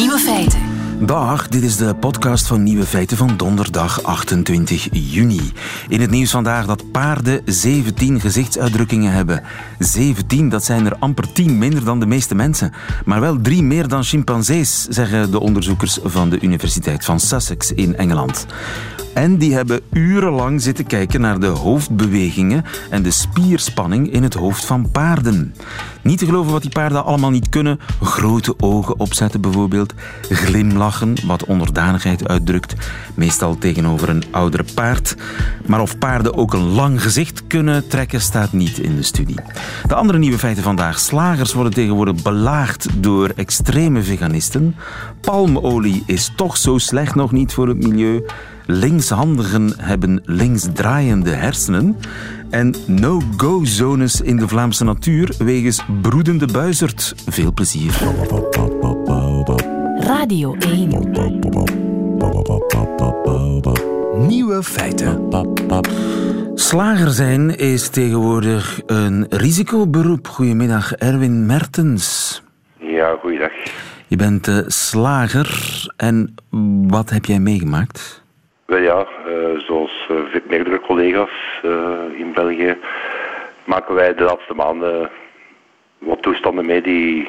Nieuwe feiten. Dag, dit is de podcast van Nieuwe Feiten van donderdag 28 juni. In het nieuws vandaag dat paarden 17 gezichtsuitdrukkingen hebben. 17, dat zijn er amper 10 minder dan de meeste mensen. Maar wel drie meer dan chimpansees, zeggen de onderzoekers van de Universiteit van Sussex in Engeland. En die hebben urenlang zitten kijken naar de hoofdbewegingen en de spierspanning in het hoofd van paarden. Niet te geloven wat die paarden allemaal niet kunnen. Grote ogen opzetten bijvoorbeeld. Glimlachen, wat onderdanigheid uitdrukt. Meestal tegenover een oudere paard. Maar of paarden ook een lang gezicht kunnen trekken, staat niet in de studie. De andere nieuwe feiten vandaag. Slagers worden tegenwoordig belaagd door extreme veganisten. Palmolie is toch zo slecht nog niet voor het milieu. Linkshandigen hebben linksdraaiende hersenen. En no-go-zones in de Vlaamse natuur wegens broedende buizerd. Veel plezier. Radio 1. Nieuwe feiten. Slager zijn is tegenwoordig een risicoberoep. Goedemiddag, Erwin Mertens. Ja, goeiedag. Je bent eh, slager en wat heb jij meegemaakt? Wel ja, eh, zoals eh, meerdere collega's eh, in België maken wij de laatste maanden wat toestanden mee die,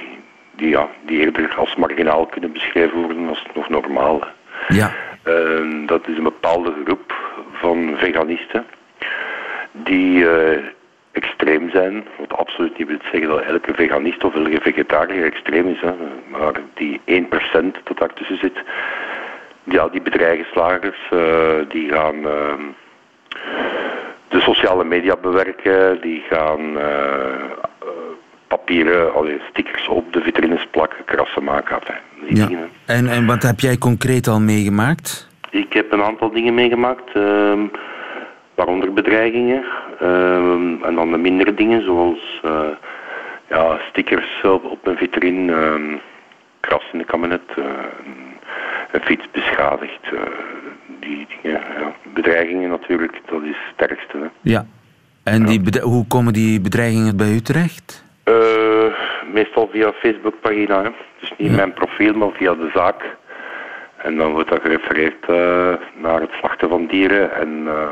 die, ja, die eerder als marginaal kunnen beschreven worden als nog normaal. Ja. Eh, dat is een bepaalde groep van veganisten die extreem zijn. Wat absoluut niet wil zeggen dat elke veganist of elke vegetariër extreem is. Hè. Maar die 1% dat daartussen zit, ja, die bedreigen slagers. eh, die gaan eh, de sociale media bewerken. Die gaan eh, eh, papieren, allee, stickers op de vitrines plakken, krassen maken. Enfin, die ja. dingen. En, en wat heb jij concreet al meegemaakt? Ik heb een aantal dingen meegemaakt, ehm, waaronder bedreigingen. ehm, en dan de mindere dingen, zoals ja, stickers op, op een vitrine, ehm kras in de kabinet, een- fiets beschadigd. eh, die dingen, ja. Bedreigingen natuurlijk, dat is het ergste. Hè. Ja. En die hoe komen die bedreigingen bij u terecht? Eh, meestal via Facebookpagina, hè. dus niet Ja. mijn profiel, maar via de zaak. En dan wordt dat gerefereerd eh, naar het slachten van dieren en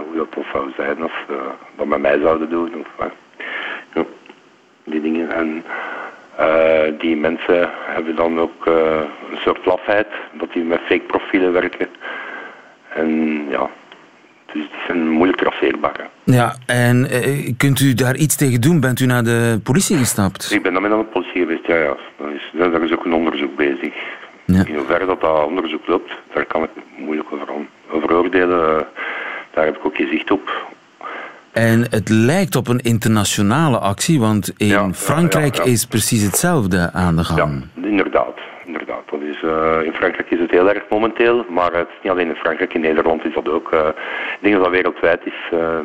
hoe dat dan zou zijn als ze dat met mij zouden doen. Of, ja, die dingen. En eh, die mensen hebben dan ook eh, een soort lafheid, dat die met fake profielen werken. En ja, dus die zijn moeilijk traceerbaar. hè. Ja, en eh, kunt u daar iets tegen doen? Bent u naar de politie gestapt? Ik ben dan met aan de politie geweest, ja, ja. Daar is, daar is ook een onderzoek bezig. Ja. In hoeverre dat, dat onderzoek loopt, daar kan ik moeilijk over, over oordelen. Daar heb ik ook geen zicht op. En het lijkt op een internationale actie, want in Ja, Frankrijk ja, ja. is precies hetzelfde aan de gang. Ja, inderdaad. inderdaad. Dat is, eh, in Frankrijk is het heel erg momenteel, maar het is niet alleen in Frankrijk, in Nederland is dat ook. eh, ik denk dat dat wereldwijd is. eh,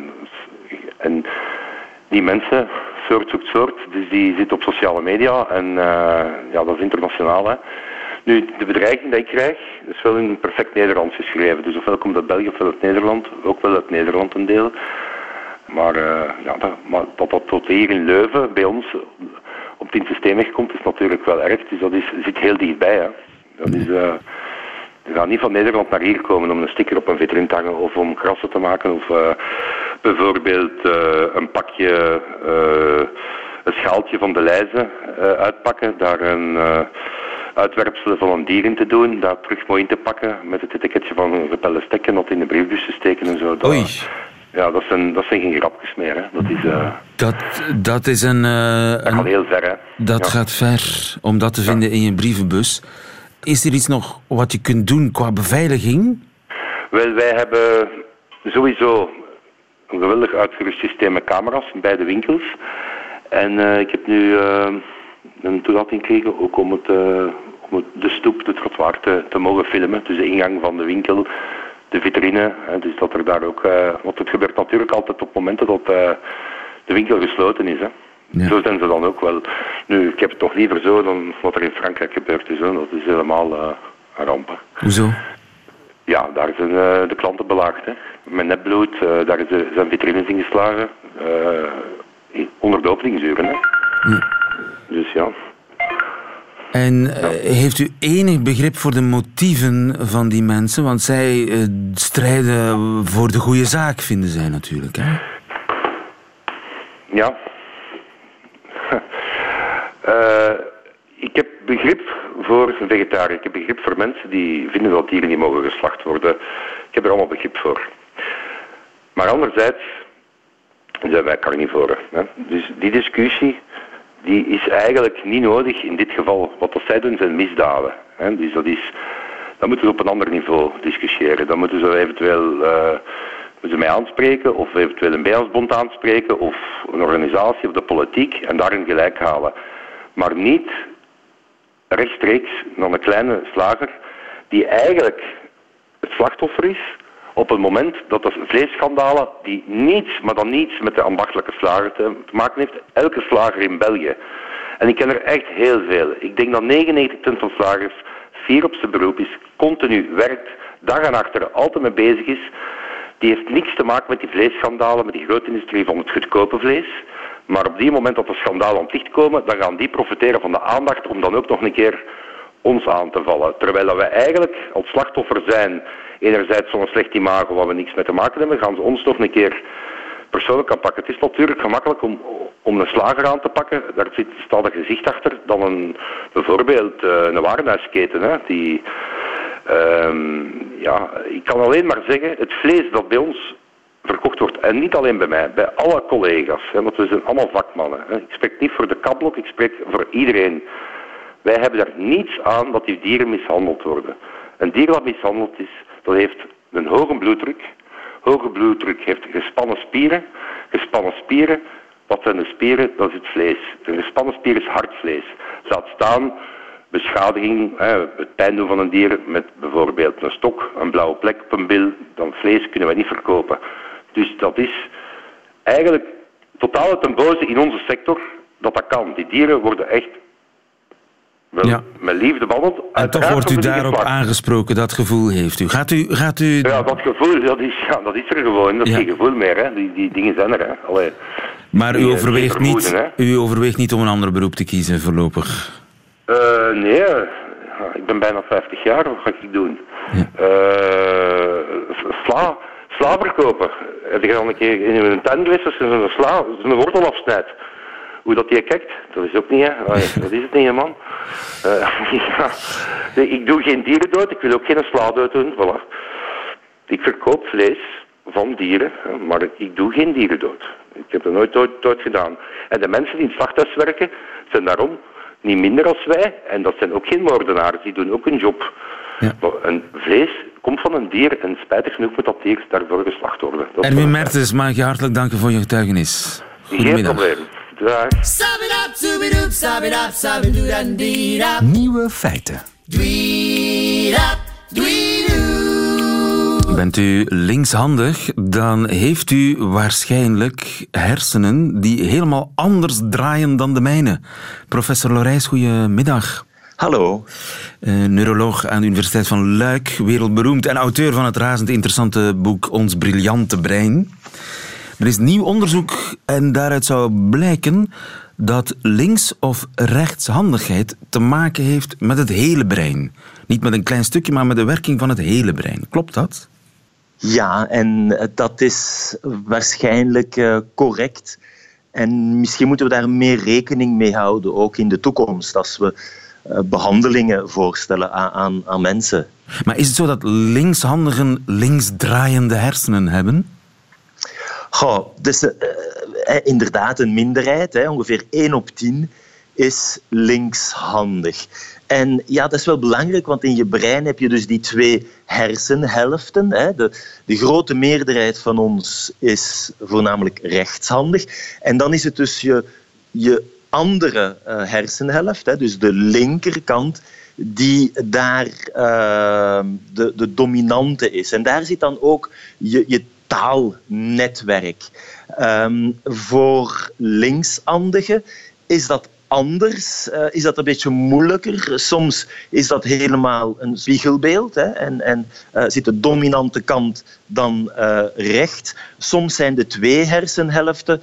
en die mensen, soort zoekt soort, dus die zitten op sociale media en ja, dat is internationaal. Hè. Nu, de bedreiging die ik krijg, is wel in perfect Nederlands geschreven. Dus ofwel komt uit België ofwel uit Nederland, ook wel uit Nederland een deel. Maar, eh, ja, dat, maar dat dat tot hier in Leuven bij ons op het systeem wegkomt, is natuurlijk wel erg. Dus dat is, zit heel dichtbij. Hè. Dat is, eh, je gaat niet van Nederland naar hier komen om een sticker op een vitrine te hangen of om krassen te maken. Of eh, bijvoorbeeld een pakje, een schaaltje van de lijzen uitpakken, daar een uitwerpselen van een dier in te doen, daar terug mooi in te pakken met het etiketje van een gepelde stek en dat in de briefbus te steken en zo. Ja, dat zijn, dat zijn geen grapjes meer. Hè. Dat, is, eh, Dat, dat is een... eh, dat een- gaat heel ver. Hè. dat Ja. gaat ver, om dat te vinden in je brievenbus. Is er iets nog wat je kunt doen qua beveiliging? Wel, wij hebben sowieso een geweldig uitgerust systeem met camera's in beide winkels. En eh, ik heb nu een toelating gekregen ook om, het, om het, de stoep, de trottoir te, te mogen filmen. Dus de ingang van de winkel, de vitrine. Hè, dus dat er daar ook... eh, want het gebeurt natuurlijk altijd op momenten dat eh, de winkel gesloten is. Hè. Ja. Zo zijn ze dan ook wel. Nu, ik heb het toch liever zo dan wat er in Frankrijk gebeurd is. Hè. Dat is helemaal eh, een ramp. hè. Hoezo? Ja, daar zijn de klanten belaagd. Hè. Met nepbloed, eh, daar zijn vitrines in- onder de openingsuren. Hè. Dus ja. En heeft u enig begrip voor de motieven van die mensen? Want zij strijden voor de goede zaak, vinden zij natuurlijk. Hè? Ja. Uh, ik heb begrip voor vegetariërs. Ik heb begrip voor mensen die vinden dat dieren niet mogen geslacht worden. Ik heb er allemaal begrip voor. Maar anderzijds zijn wij carnivoren. Hè? Dus die discussie die is eigenlijk niet nodig in dit geval. Wat dat zij doen zijn misdaden. Hè? Dus dat is, dan moeten we op een ander niveau discussiëren. Dan moeten ze eventueel uh, moeten mij aanspreken of eventueel een bijstandsbond aanspreken of een organisatie of de politiek en daarin gelijk halen. Maar niet rechtstreeks naar een kleine slager die eigenlijk het slachtoffer is op het moment dat de vleesschandalen die niets, maar dan niets met de ambachtelijke slager te maken heeft, elke slager in België. En ik ken er echt heel veel. Ik denk dat 99% van slagers vier op zijn beroep is, continu werkt, dag en achter altijd mee bezig is. Die heeft niks te maken met die vleesschandalen, met die grote industrie van het goedkope vlees. Maar op die moment dat de schandalen aan het licht komen, dan gaan die profiteren van de aandacht om dan ook nog een keer ons aan te vallen. Terwijl wij eigenlijk als slachtoffer zijn, enerzijds zo'n slecht imago waar we niks mee te maken hebben, gaan ze ons nog een keer persoonlijk aanpakken. Het is natuurlijk gemakkelijk om, om een slager aan te pakken, daar zit, staat een gezicht achter, dan een, bijvoorbeeld eh, een warenhuisketen. Hè, die, um, ja, ik kan alleen maar zeggen, het vlees dat bij ons verkocht wordt. En niet alleen bij mij, bij alle collega's. Hè, want we zijn allemaal vakmannen. Hè. Ik spreek niet voor de kablok, ik spreek voor iedereen. Wij hebben daar niets aan dat die dieren mishandeld worden. Een dier dat mishandeld is, dat heeft een hoge bloeddruk. Hoge bloeddruk heeft gespannen spieren. Gespannen spieren, wat zijn de spieren? Dat is het vlees. Een gespannen spier is hartvlees. Laat staan beschadiging, het pijn doen van een dier met bijvoorbeeld een stok, een blauwe plek op een bil, dan vlees kunnen wij niet verkopen. Dus dat is eigenlijk totaal ten boze in onze sector dat dat kan. Die dieren worden echt wel ja. met liefde behandeld. En toch wordt u daarop aangesproken, dat gevoel heeft u. Gaat u... Gaat u... Ja, dat gevoel, dat is, ja, dat is er gewoon. Dat is geen gevoel meer. Hè. Die, die dingen zijn er. Hè. Allee, maar u overweegt, niet, u overweegt niet om een ander beroep te kiezen voorlopig? Uh, nee, ik ben bijna 50 jaar. Wat ga ik doen? Ja. Uh, sla slaverkoper. Heb je al een keer in een tuin geweest als je een sla, een wortel afsnijdt? Hoe dat je kijkt, dat is ook niet, hè. dat is het niet, man. Ja. nee, ik doe geen dieren dood, ik wil ook geen sla dood doen, voilà. Ik verkoop vlees van dieren, maar ik doe geen dieren dood. Ik heb dat nooit dood, gedaan. En de mensen die in het slachthuis werken, zijn daarom niet minder als wij. En dat zijn ook geen moordenaars, die doen ook een job. Ja. een vlees komt van een dier en spijtig genoeg moet dat dier daarvoor geslacht worden. Dat Erwin Mertens, mag je hartelijk danken voor je getuigenis. Geen probleem. Nieuwe feiten. Bent u linkshandig, dan heeft u waarschijnlijk hersenen die helemaal anders draaien dan de mijne. Professor Lorijs, goedemiddag. Hallo. Uh, neuroloog aan de Universiteit van Luik, wereldberoemd en auteur van het razend interessante boek Ons Briljante Brein. Er is nieuw onderzoek en daaruit zou blijken dat links- of rechtshandigheid te maken heeft met het hele brein. Niet met een klein stukje, maar met de werking van het hele brein. Klopt dat? Ja, en dat is waarschijnlijk uh, correct. En misschien moeten we daar meer rekening mee houden, ook in de toekomst, als we uh, behandelingen voorstellen aan, aan, aan, mensen. Maar is het zo dat linkshandigen linksdraaiende hersenen hebben? Goh, dus uh, inderdaad een minderheid, hè, ongeveer 1 op 10 is linkshandig. En ja, dat is wel belangrijk, want in je brein heb je dus die twee hersenhelften. Hè. De, de grote meerderheid van ons is voornamelijk rechtshandig. En dan is het dus je, je andere uh, hersenhelft, hè, dus de linkerkant, die daar de, de dominante is. En daar zit dan ook je, je taalnetwerk. Um, voor linkshandigen is dat anders, uh, is dat een beetje moeilijker. Soms is dat helemaal een spiegelbeeld hè, en, en uh, zit de dominante kant dan uh, recht. Soms zijn de twee hersenhelften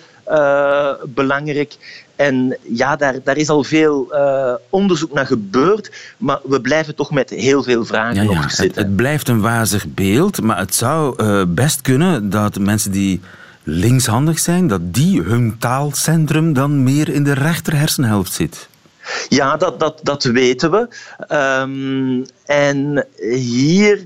belangrijk. En ja, daar, daar is al veel uh, onderzoek naar gebeurd, maar we blijven toch met heel veel vragen ja, ja. zitten. Het, blijft een wazig beeld, maar het zou uh, best kunnen dat mensen die linkshandig zijn, dat die hun taalcentrum dan meer in de rechter hersenhelft zit. Ja, dat, dat, dat weten we. Um, en hier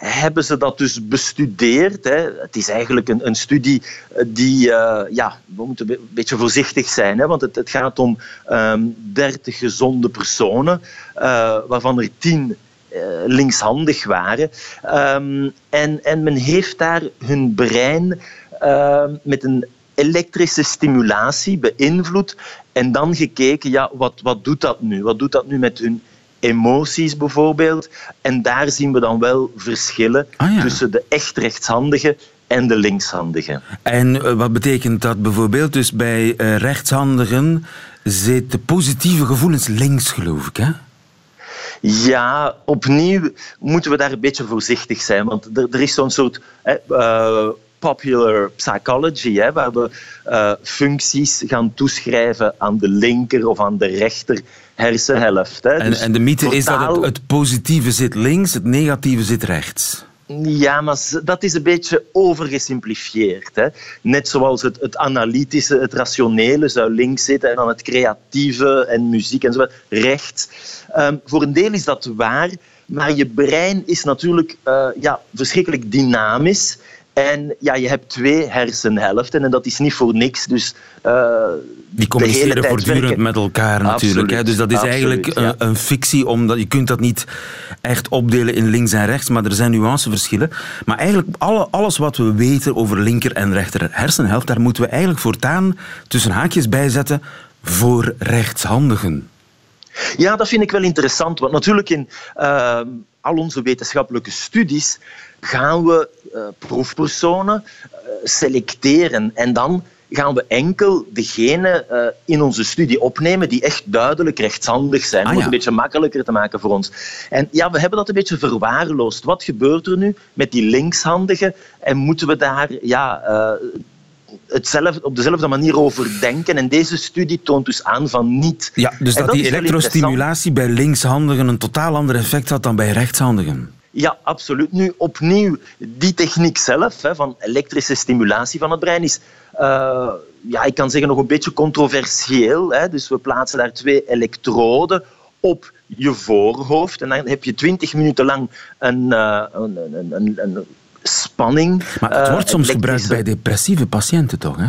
hebben ze dat dus bestudeerd. Hè. Het is eigenlijk een, een studie die, uh, ja, we moeten een beetje voorzichtig zijn, hè, want het, het gaat om um, ehm, 30 gezonde personen, uh, waarvan er 10 uh, eh, linkshandig waren. Um, en, en men heeft daar hun brein ehm, met een elektrische stimulatie beïnvloed en dan gekeken, ja, wat, wat doet dat nu? Wat doet dat nu met hun emoties bijvoorbeeld. En daar zien we dan wel verschillen ah, tussen de echt rechtshandigen en de linkshandigen. En eh, wat betekent dat bijvoorbeeld? Dus bij uh, rechtshandigen zitten positieve gevoelens links, geloof ik, hè? Ja, opnieuw moeten we daar een beetje voorzichtig zijn. Want er, er is zo'n soort uh, popular psychology, hè, waar we uh, functies gaan toeschrijven aan de linker of aan de rechter hersenhelft. Hè. En, dus en de mythe is dat het, het positieve zit links, het negatieve zit rechts. Ja, maar dat is een beetje overgesimplifieerd. Hè. Net zoals het, het analytische, het rationele zou links zitten en dan het creatieve en muziek en zo rechts. Um, voor een deel is dat waar, maar je brein is natuurlijk uh, ja, verschrikkelijk dynamisch. En ja, je hebt twee hersenhelften en dat is niet voor niks. Dus, uh, Die communiceren voortdurend met elkaar natuurlijk. Hè? Dus dat is eigenlijk een, een, fictie, omdat je kunt dat niet echt opdelen in links en rechts, maar er zijn nuanceverschillen. Maar eigenlijk alle, alles wat we weten over linker en rechter hersenhelft, daar moeten we eigenlijk voortaan tussen haakjes bij zetten voor rechtshandigen. Ja, dat vind ik wel interessant. Want natuurlijk in uh, al onze wetenschappelijke studies gaan we uh, proefpersonen uh, selecteren. En dan gaan we enkel degene uh, in onze studie opnemen die echt duidelijk rechtshandig zijn. Ah, Om het een beetje makkelijker te maken voor ons. En ja, we hebben dat een beetje verwaarloosd. Wat gebeurt er nu met die linkshandigen? En moeten we daar ja, hetzelfde, op dezelfde manier over denken. En deze studie toont dus aan van niet. Ja, dus dat, dat die elektrostimulatie bij linkshandigen een totaal ander effect had dan bij rechtshandigen. Ja, absoluut. Nu opnieuw, die techniek zelf, hè, van elektrische stimulatie van het brein, is, uh, ja, ik kan zeggen, nog een beetje controversieel. Hè. Dus we plaatsen daar twee elektroden op je voorhoofd en dan heb je twintig minuten lang een, uh, een, een, een, een spanning. Maar het wordt uh, soms gebruikt bij depressieve patiënten, toch? Hè?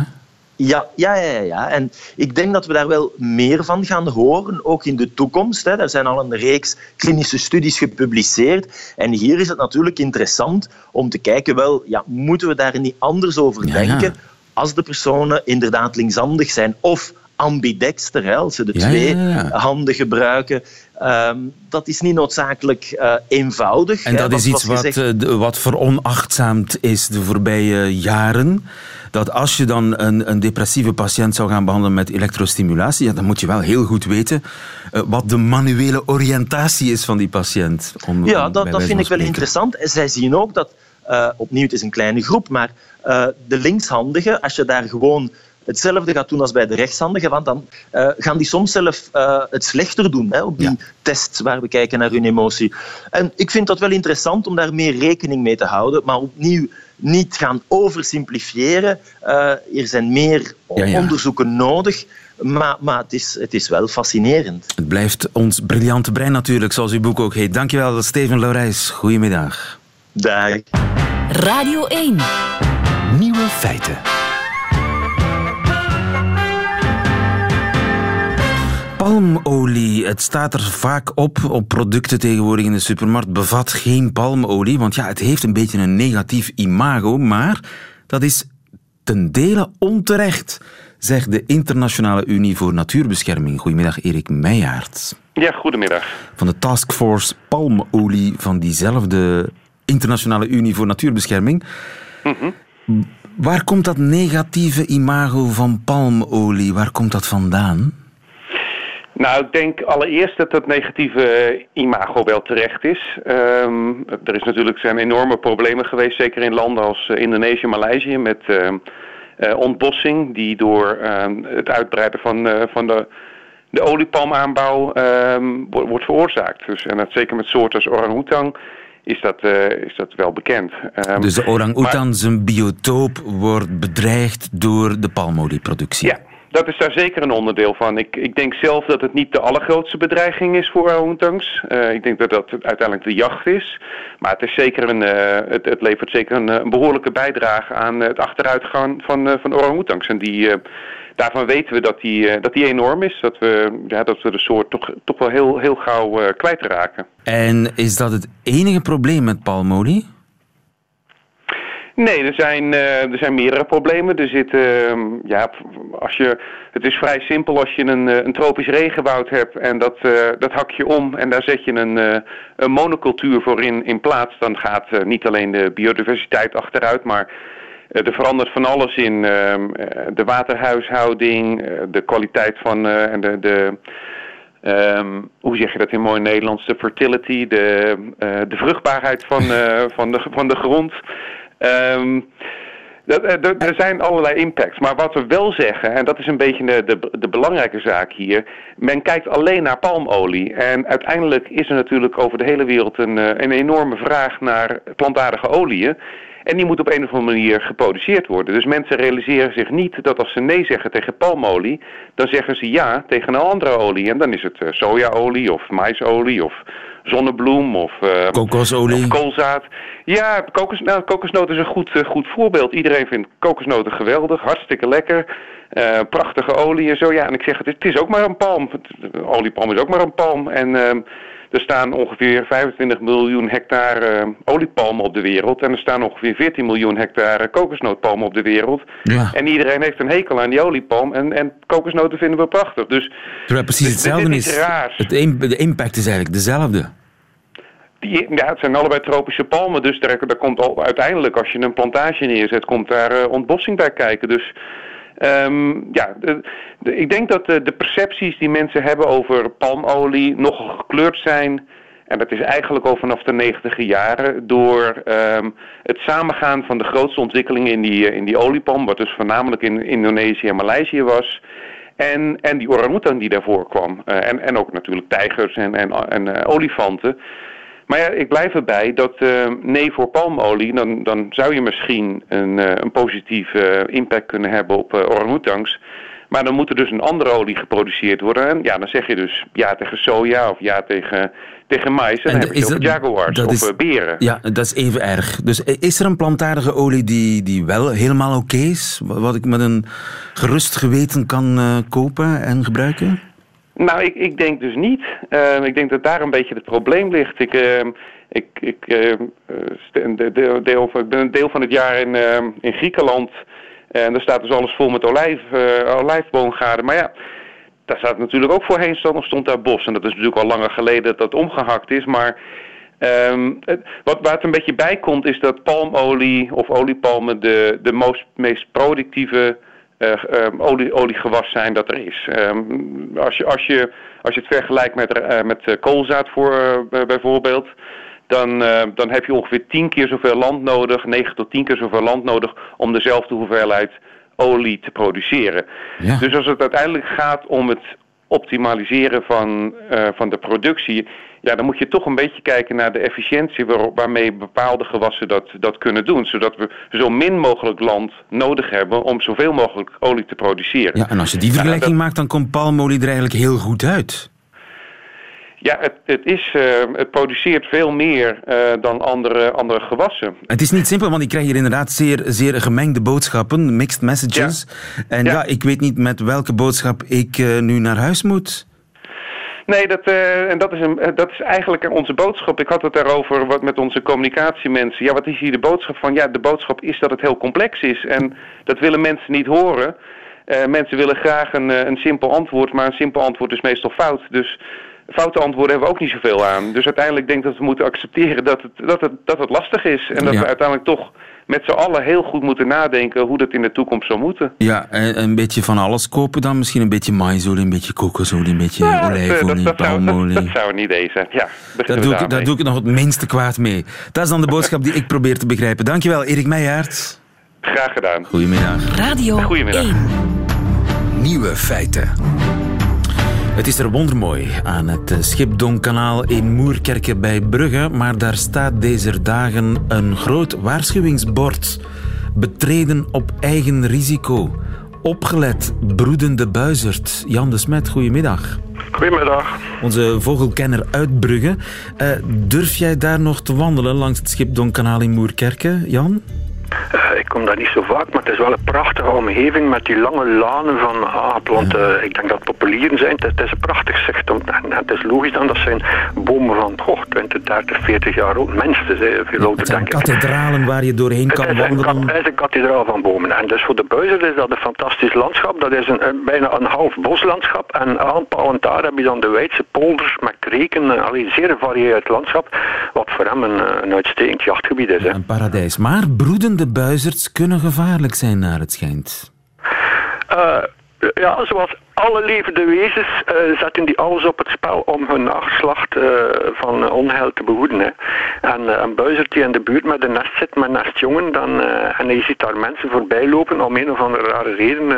Ja, ja, ja, ja. En ik denk dat we daar wel meer van gaan horen, ook in de toekomst. Hè. Er zijn al een reeks klinische studies gepubliceerd. En hier is het natuurlijk interessant om te kijken, wel, ja, moeten we daar niet anders over denken als de personen inderdaad linkshandig zijn of ambidexter, hè, als ze de twee handen gebruiken. Um, dat is niet noodzakelijk uh, eenvoudig. En dat is iets wat, gezegd... uh, wat veronachtzaamd is de voorbije jaren dat als je dan een, een depressieve patiënt zou gaan behandelen met elektrostimulatie, ja, dan moet je wel heel goed weten uh, wat de manuele oriëntatie is van die patiënt. Om, ja, dat, dat vind ik wel interessant. Zij zien ook dat, opnieuw, het is een kleine groep, maar de linkshandigen, als je daar gewoon hetzelfde gaat doen als bij de rechtshandigen, want dan uh, gaan die soms zelf uh, het slechter doen hè, op die ja. test waar we kijken naar hun emotie. En ik vind dat wel interessant om daar meer rekening mee te houden, maar opnieuw niet gaan oversimplifiëren. Uh, er zijn meer ja, ja. onderzoeken nodig. Maar, maar het, is, het is wel fascinerend. Het blijft ons briljante brein natuurlijk, zoals uw boek ook heet. Dankjewel, Steven Laurijs. Goedemiddag. Dag. Radio 1. Nieuwe feiten. Palmolie. Het staat er vaak op, op producten tegenwoordig in de supermarkt, bevat geen palmolie. Want ja, het heeft een beetje een negatief imago, maar dat is ten dele onterecht, zegt de Internationale Unie voor Natuurbescherming. Goedemiddag, Erik Meijaert. Ja, goedemiddag. Van de Taskforce Palmolie van diezelfde Internationale Unie voor Natuurbescherming. Mm -hmm. Waar komt dat negatieve imago van palmolie, waar komt dat vandaan? Nou, ik denk allereerst dat dat negatieve imago wel terecht is. Um, er is natuurlijk, zijn enorme problemen geweest, zeker in landen als uh, Indonesië, Maleisië, met uh, ontbossing die door ehm, het uitbreiden van, van de, de oliepalmaanbouw ehm, wordt veroorzaakt. Dus, en dat zeker met soorten als orang-oetang is dat, is dat wel bekend. Ehm, dus de orang-oetan, zijn biotoop, wordt bedreigd door de palmolieproductie? Ja, dat is daar zeker een onderdeel van. Ik, ik denk zelf dat het niet de allergrootste bedreiging is voor orang-oetangs. Uh, ik denk dat dat uiteindelijk de jacht is. Maar het, is zeker een, uh, het, het, levert zeker een, een, behoorlijke bijdrage aan het achteruitgaan van, uh, van orang-oetangs. En die, daarvan weten we dat die, dat die enorm is. Dat we, ja, dat we de soort toch, toch wel heel, heel gauw kwijtraken. En is dat het enige probleem met palmolie? Nee, er zijn, uh, er zijn meerdere problemen. Er zit, uh, ja, als je, het is vrij simpel als je een, eh, een tropisch regenwoud hebt en dat, uh, dat hak je om en daar zet je een, een monocultuur voor in, in plaats. Dan gaat niet alleen de biodiversiteit achteruit, maar er verandert van alles in ehm, de waterhuishouding, de kwaliteit van en de, de Um, hoe zeg je dat in mooi Nederlands? De fertility, de, de vruchtbaarheid van, van, de, van de grond. Um, er zijn allerlei impacts. Maar wat we wel zeggen, en dat is een beetje de, de, de, belangrijke zaak hier. Men kijkt alleen naar palmolie. En uiteindelijk is er natuurlijk over de hele wereld een, eh, een enorme vraag naar plantaardige oliën. En die moet op een of andere manier geproduceerd worden. Dus mensen realiseren zich niet dat als ze nee zeggen tegen palmolie, dan zeggen ze ja tegen een andere olie. En dan is het eh, sojaolie of maisolie of zonnebloem of, uh, kokosolie. Of koolzaad. Ja, kokos, nou, kokosnoot is een goed, uh, goed voorbeeld. Iedereen vindt kokosnoten geweldig, hartstikke lekker. Uh, prachtige olie en zo. Ja, en ik zeg het, het is ook maar een palm. Oliepalm is ook maar een palm. En ehm, er staan ongeveer 25 miljoen hectare oliepalmen op de wereld. En er staan ongeveer 14 miljoen hectare kokosnootpalmen op de wereld. Ja. En iedereen heeft een hekel aan die oliepalm. En, en kokosnoten vinden we prachtig. Dus, Terwijl precies hetzelfde is. Het, de impact is eigenlijk dezelfde. Die, ja, het zijn allebei tropische palmen, dus daar, daar komt al, uiteindelijk, als je een plantage neerzet, komt daar uh, ontbossing bij kijken. Dus um, ja, ik denk dat de, percepties die mensen hebben over palmolie nogal gekleurd zijn. En dat is eigenlijk al vanaf de negentiger jaren door um, het samengaan van de grootste ontwikkelingen in die, in die oliepalm, wat dus voornamelijk in Indonesië en Maleisië was. En, en die orang die daarvoor kwam. Uh, en, en ook natuurlijk tijgers en, en, en uh, olifanten. Maar ja, ik blijf erbij dat uh, nee voor palmolie, dan, dan zou je misschien een, uh, een positieve impact kunnen hebben op uh, orang-oetangs. Maar dan moet er dus een andere olie geproduceerd worden. En ja, dan zeg je dus ja tegen soja of ja tegen, tegen mais. En, dan heb je het over jaguars of is, beren. Ja, dat is even erg. Dus is er een plantaardige olie die, die wel helemaal oké is? Wat ik met een gerust geweten kan kopen en gebruiken? Nou, ik, ik denk dus niet. Uh, ik denk dat daar een beetje het probleem ligt. Ik, uh, ik, ik, uh, deel, deel, ik ben een deel van het jaar in, in Griekenland. En daar staat dus alles vol met olijf, olijfboomgaarden. Maar ja, daar staat natuurlijk ook voorheen stond, stond daar bos. En dat is natuurlijk al langer geleden dat dat omgehakt is. Maar wat, waar het een beetje bij komt is dat palmolie of oliepalmen de, de meest productieve olie, oliegewas zijn dat er is. Um, als, je, als, je, als je het vergelijkt met, uh, met uh, koolzaad voor, bijvoorbeeld, dan, dan heb je ongeveer 10 keer zoveel land nodig, 9 tot 10 keer zoveel land nodig om dezelfde hoeveelheid olie te produceren. Ja. Dus als het uiteindelijk gaat om het optimaliseren van, van de productie, ja, dan moet je toch een beetje kijken naar de efficiëntie waarmee bepaalde gewassen dat, dat kunnen doen. Zodat we zo min mogelijk land nodig hebben om zoveel mogelijk olie te produceren. Ja, en als je die vergelijking maakt, dan komt palmolie er eigenlijk heel goed uit. Ja, het, het, is, uh, het produceert veel meer uh, dan andere, andere gewassen. Het is niet simpel, want ik krijg hier inderdaad zeer, zeer gemengde boodschappen, mixed messages. Ja. En ja. ja. ik weet niet met welke boodschap ik uh, nu naar huis moet. Nee, dat, uh, en dat is, een, dat is eigenlijk onze boodschap. Ik had het daarover wat met onze communicatiemensen. Ja, wat is hier de boodschap van? Ja, de boodschap is dat het heel complex is. En dat willen mensen niet horen. Uh, mensen willen graag een, een simpel antwoord, maar een simpel antwoord is meestal fout. Dus foute antwoorden hebben we ook niet zoveel aan. Dus uiteindelijk denk ik dat we moeten accepteren dat het, dat het, dat het lastig is. En dat ja. we uiteindelijk toch met z'n allen heel goed moeten nadenken hoe dat in de toekomst zou moeten. Ja, een beetje van alles kopen dan? Misschien een beetje maisolie, een beetje kokosolie, een beetje ja, olijfolie, dat, dat, palmolie. Dat, dat, zou een idee zijn, ja. Daar doe, ik, daar doe ik nog het minste kwaad mee. Dat is dan de boodschap die ik probeer te begrijpen. Dankjewel, Erik Meijaert. Graag gedaan. Goedemiddag. Radio Goedemiddag. 1. Nieuwe feiten. Het is er wondermooi aan het eh, Schipdonkanaal in Moerkerke bij Brugge, maar daar staat deze dagen een groot waarschuwingsbord. Betreden op eigen risico. Opgelet, broedende buizerd. Jan de Smet, goedemiddag. Goedemiddag. Onze vogelkenner uit Brugge. Eh, durf jij daar nog te wandelen langs het Schipdonkanaal in Moerkerke, Jan? Eh, ik kom daar niet zo vaak, maar het is wel een prachtige omgeving met die lange lanen van ah, planten. Ik denk dat het populieren zijn. Het, is een prachtig zicht. Om, en het is logisch dan, dat zijn bomen van oh, 20, 30, 40 jaar oud. Mensen, zijn veel ouder Het zijn denk ik. kathedralen waar je doorheen kan een, wandelen. het is een kathedraal van bomen. En dus voor de buizer is dat een fantastisch landschap. Dat is een, een- bijna een half boslandschap. En aanpalend daar heb je dan de Weidse polders met kreken. eh, Allee, zeer gevarieerd landschap. Wat voor hem een, eh, een uitstekend jachtgebied is. Hè. Een paradijs. Maar broedende kunnen gevaarlijk zijn naar het schijnt. Eh, ja, zoals alle levende wezens eh, zetten die alles op het spel om hun nageslacht eh, van onheil te behoeden. Hè. En een buizerd die in de buurt met een nest zit, met nestjongen, dan, en je ziet daar mensen voorbij lopen, om een of andere rare reden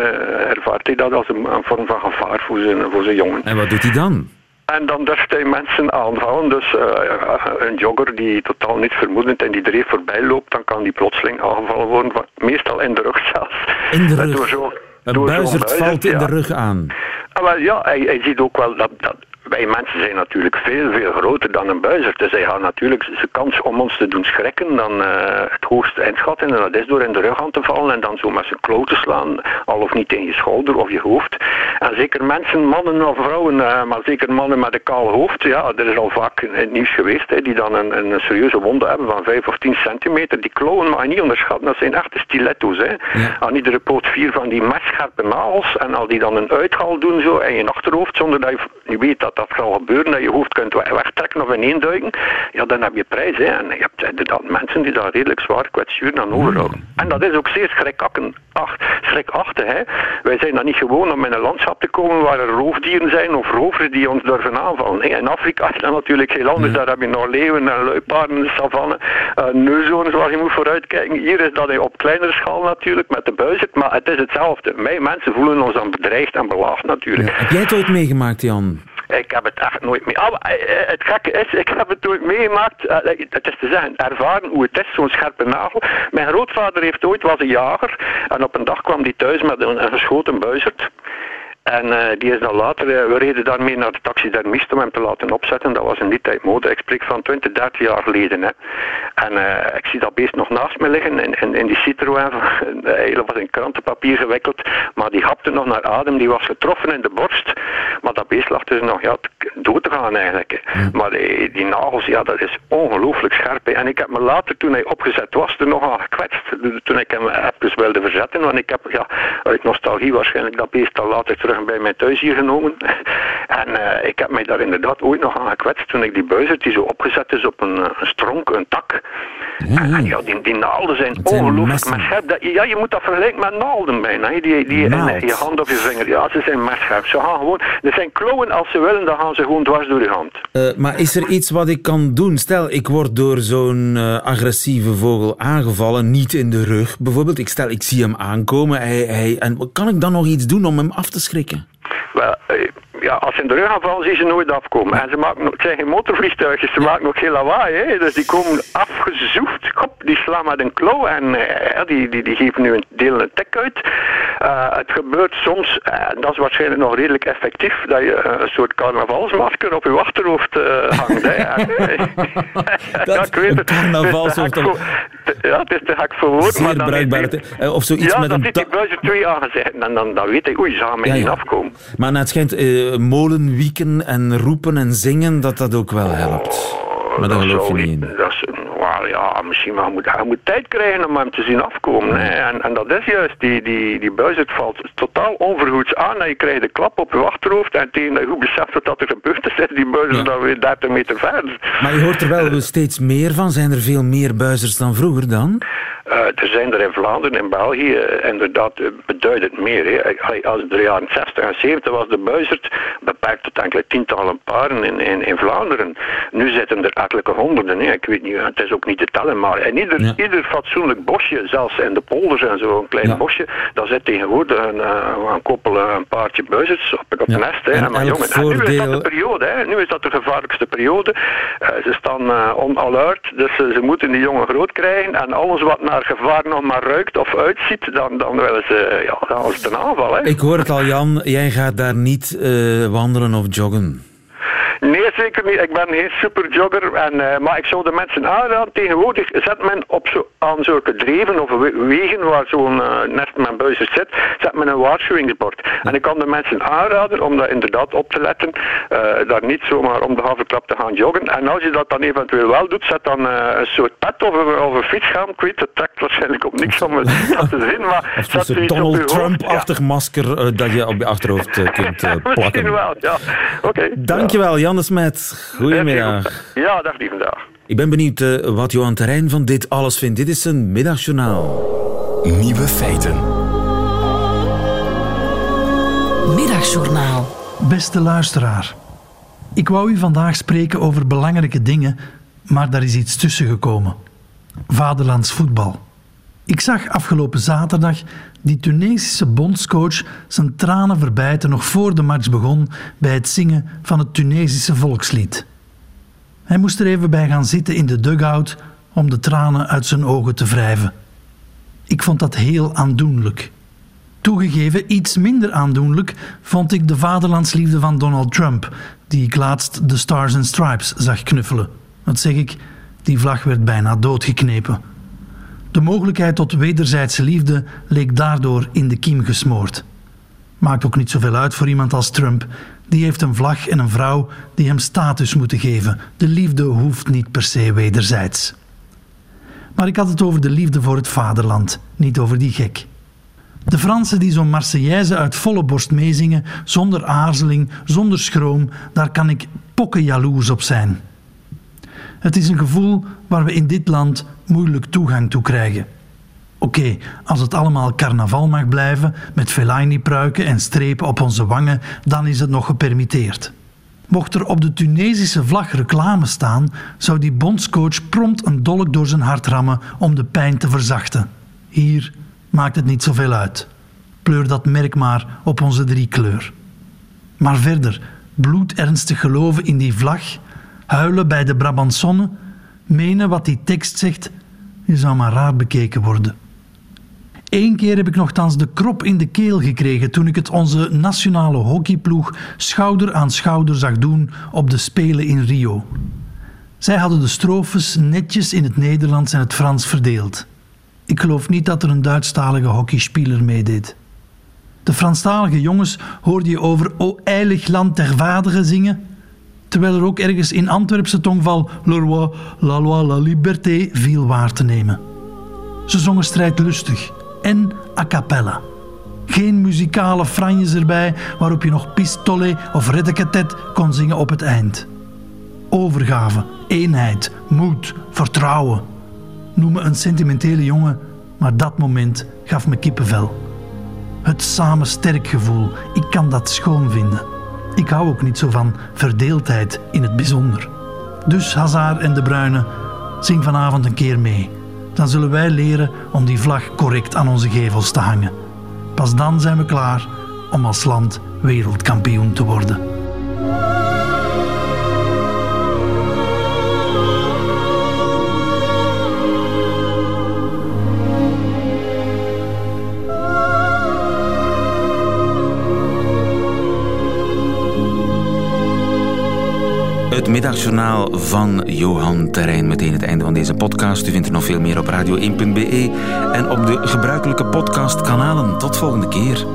ervaart hij dat als een, een vorm van gevaar voor zijn, voor zijn jongen. En wat doet hij dan? En dan durft hij mensen aanvallen. Dus eh, een jogger die totaal niet vermoedend in die dreef voorbij loopt, dan kan die plotseling aangevallen worden, meestal in de rug zelfs. In de Eh, rug. Door zo- Een door buizerd buizerd, valt in ja. de rug aan. Ah, wel, ja, hij, hij ziet ook wel dat, dat wij mensen zijn natuurlijk veel, veel groter dan een buizerd. Dus hij gaat natuurlijk zijn kans om ons te doen schrikken dan eh, het hoogste inschatten. En dat is door in de rug aan te vallen en dan zo met zijn klauw te slaan. Al of niet in je schouder of je hoofd. En zeker mensen, mannen of vrouwen, eh, maar zeker mannen met een kaal hoofd. Ja, er is al vaak in het nieuws geweest hè, die dan een, een serieuze wonde hebben van 5 of 10 centimeter. Die klauwen mag je niet onderschatten. Dat zijn echte stiletto's. Hè. Ja. Aan iedere poot vier van die messcherpe nagels. En als die dan een uithaal doen zo in je achterhoofd, zonder dat je, je weet dat dat gaat gebeuren, dat je hoofd kunt we- wegtrekken of ineenduiken, ja, dan heb je prijs. Hè. En je hebt inderdaad mensen die daar redelijk zwaar kwetsuren aan overhouden. En dat is ook zeer schrikachtig. Hè. Wij zijn dan niet gewoon om in een landschap te komen waar er roofdieren zijn of rovers die ons durven aanvallen. hè. In Afrika is dat natuurlijk heel anders. Daar heb je nog leeuwen en luipaarden in de savanne, uh, neuzones waar je moet vooruitkijken. Hier is dat op kleinere schaal natuurlijk met de buizerd, maar het is hetzelfde. Wij mensen voelen ons dan bedreigd en belaagd natuurlijk. Heb jij het ooit meegemaakt, Jan? Ik heb het echt nooit mee. Eh, eh, het gekke is, ik heb het nooit meegemaakt. eh, Het is te zeggen, ervaren hoe het is, zo'n scherpe nagel. Mijn grootvader heeft ooit was een jager. En op een dag kwam hij thuis met een, een geschoten buizerd. En eh, die is dan later, eh, we reden daarmee naar de taxidermist om hem te laten opzetten. Dat was in die tijd mode. Ik spreek van 20, 30 jaar geleden. Hè. En eh, ik zie dat beest nog naast me liggen in, in, in die Citroën. Hij was in krantenpapier gewikkeld. Maar die hapte nog naar adem. Die was getroffen in de borst. Maar dat beest lag dus nog ja, dood te gaan eigenlijk. Maar die, die nagels, ja, dat is ongelooflijk scherp. hè. En ik heb me later, toen hij opgezet was, er nog aan gekwetst. Toen ik hem even wilde verzetten. Want ik heb ja, uit nostalgie waarschijnlijk dat beest al later terug bij mij thuis hier genomen. En eh, ik heb mij daar inderdaad ooit nog aan gekwetst toen ik die buizerd die zo opgezet is op een, eh, een stronk, een tak. En, en ja, die, die naalden zijn zijn ongelooflijk. Dat, ja, je moet dat vergelijken met naalden bijna. Die, die in je hand of je vinger. Ja, ze zijn messcherp. Ze gaan gewoon, er zijn klauwen als ze willen, dan gaan ze gewoon dwars door je hand. Eh, maar is er iets wat ik kan doen? Stel, ik word door zo'n agressieve vogel aangevallen, niet in de rug bijvoorbeeld. Ik stel, ik zie hem aankomen. Hij, hij, en kan ik dan nog iets doen om hem af te schrikken? Wel, eh, ja, als ze in de rug aanvallen, zie je ze nooit afkomen. En ze maken, nog- het zijn geen motorvliegtuigjes, ze maken ook geen lawaai. Hè? Dus die komen afgezoefd, hop, die slaan met een klauw en eh, ja, die, die, die geven nu een deel een tik uit. Eh, het gebeurt soms, en dat is waarschijnlijk nog redelijk effectief, dat je een soort carnavalsmasker op je achterhoofd hangt. Hè? Ja, Dat- ik weet het. carnavalshoofd Het is te Ja, het is te gek voor woord. Zeer maar dan bruikbaar. heeft eh, of zoiets ja, met dan een zit ta- buizen twee aangezegd en dan, dan weet hij, oei, ze gaan mij Ja, niet ja. afkomen. Maar nou, het schijnt eh, molenwieken en roepen en zingen dat dat ook wel helpt. Maar daar Dat geloof je zou niet in. Dat is, ja, misschien maar je moet, je moet tijd krijgen om hem te zien afkomen. Hè. En, en dat is juist, die, die, die buizerd valt totaal onverhoeds aan en je krijgt een klap op je achterhoofd en tegen dat je goed beseft wat dat er gebeurd is, is die buizerd Ja. dan weer 30 meter verder. Maar je hoort er wel steeds meer van. Zijn er veel meer buizers dan vroeger dan? Uh, er zijn er in Vlaanderen en België inderdaad beduidend meer. Hè. Als de jaren 60 en 70 was de buizerd beperkt tot enkele tientallen paren in, in, in Vlaanderen. Nu zitten er enkele honderden. Hè. Ik weet niet, het is ook niet te tellen, maar in ieder, ieder fatsoenlijk bosje, zelfs in de polders en zo, een klein bosje, daar zit tegenwoordig een, een koppel, een paardje buizerds op, op ja. nest. Hè. En, maar jongen, en nu is dat de periode, hè. nu is dat de gevaarlijkste periode. Uh, ze staan uh, on alert, dus uh, ze moeten die jongen groot krijgen en alles wat naar gevaar nog maar ruikt of uitziet, dan, dan willen ze, ja, dan is een aanval. Hè. Ik hoor het al Jan, jij gaat daar niet wandelen of joggen. Nee, zeker niet. Ik ben geen superjogger. En, uh, maar ik zou de mensen aanraden. Tegenwoordig zet men op zo, aan zulke dreven of wegen waar zo'n uh, nest met buizen zit, zet men een waarschuwingsbord. En ik kan de mensen aanraden om dat inderdaad op te letten. Uh, daar niet zomaar om de haverklap te gaan joggen. En als je dat dan eventueel wel doet, zet dan een soort pet of, of een fietsgaan. Ik weet, het trekt waarschijnlijk op niks om dat te zien. Maar of zet een Donald Trump-achtig ja. masker dat je op je achterhoofd kunt plakken. Misschien wel, ja. Oké. Okay. Dankjewel, Jan de Smet. Goedemiddag. Ja, dag die vandaag. Ik ben benieuwd uh, wat Johan Terrein van dit alles vindt. Dit is een middagjournaal. Nieuwe feiten. Middagjournaal. Beste luisteraar. Ik wou u vandaag spreken over belangrijke dingen, maar daar is iets tussen gekomen. Vaderlands voetbal. Ik zag afgelopen zaterdag die Tunesische bondscoach zijn tranen verbijten nog voor de match begon bij het zingen van het Tunesische volkslied. Hij moest er even bij gaan zitten in de dugout om de tranen uit zijn ogen te wrijven. Ik vond dat heel aandoenlijk. Toegegeven, iets minder aandoenlijk vond ik de vaderlandsliefde van Donald Trump, die ik laatst de Stars and Stripes zag knuffelen. Wat zeg ik, die vlag werd bijna doodgeknepen. De mogelijkheid tot wederzijdse liefde leek daardoor in de kiem gesmoord. Maakt ook niet zoveel uit voor iemand als Trump. Die heeft een vlag en een vrouw die hem status moeten geven. De liefde hoeft niet per se wederzijds. Maar ik had het over de liefde voor het vaderland, niet over die gek. De Fransen die zo'n Marseillaise uit volle borst meezingen, zonder aarzeling, zonder schroom, daar kan ik pokken jaloers op zijn. Het is een gevoel waar we in dit land moeilijk toegang toe krijgen. Oké, als het allemaal carnaval mag blijven, met Fellaini-pruiken en strepen op onze wangen, dan is het nog gepermitteerd. Mocht er op de Tunesische vlag reclame staan, zou die bondscoach prompt een dolk door zijn hart rammen om de pijn te verzachten. Hier maakt het niet zoveel uit. Pleur dat merk maar op onze driekleur. Maar verder, bloedernstig geloven in die vlag, huilen bij de Brabantsonne, menen wat die tekst zegt, je zou maar raar bekeken worden. Eén keer heb ik nogthans de krop in de keel gekregen toen ik het onze nationale hockeyploeg schouder aan schouder zag doen op de Spelen in Rio. Zij hadden de strofes netjes in het Nederlands en het Frans verdeeld. Ik geloof niet dat er een Duitsstalige hockeyspeler meedeed. De Franstalige jongens hoorde je over O eilig land der vaderen zingen terwijl er ook ergens in Antwerpse tongval Le roi, la loi, la liberté viel waar te nemen. Ze zongen strijdlustig en a cappella. Geen muzikale franjes erbij waarop je nog pistolet of reddeketet kon zingen op het eind. Overgave, eenheid, moed, vertrouwen. Noem me een sentimentele jongen, maar dat moment gaf me kippenvel. Het samen sterk gevoel, ik kan dat schoon vinden. Ik hou ook niet zo van verdeeldheid in het bijzonder. Dus Hazard en De Bruyne, zing vanavond een keer mee. Dan zullen wij leren om die vlag correct aan onze gevels te hangen. Pas dan zijn we klaar om als land wereldkampioen te worden. Het middagjournaal van Johan Terrein. Meteen het einde van deze podcast. U vindt er nog veel meer op radio1.be en op de gebruikelijke podcastkanalen. Tot volgende keer.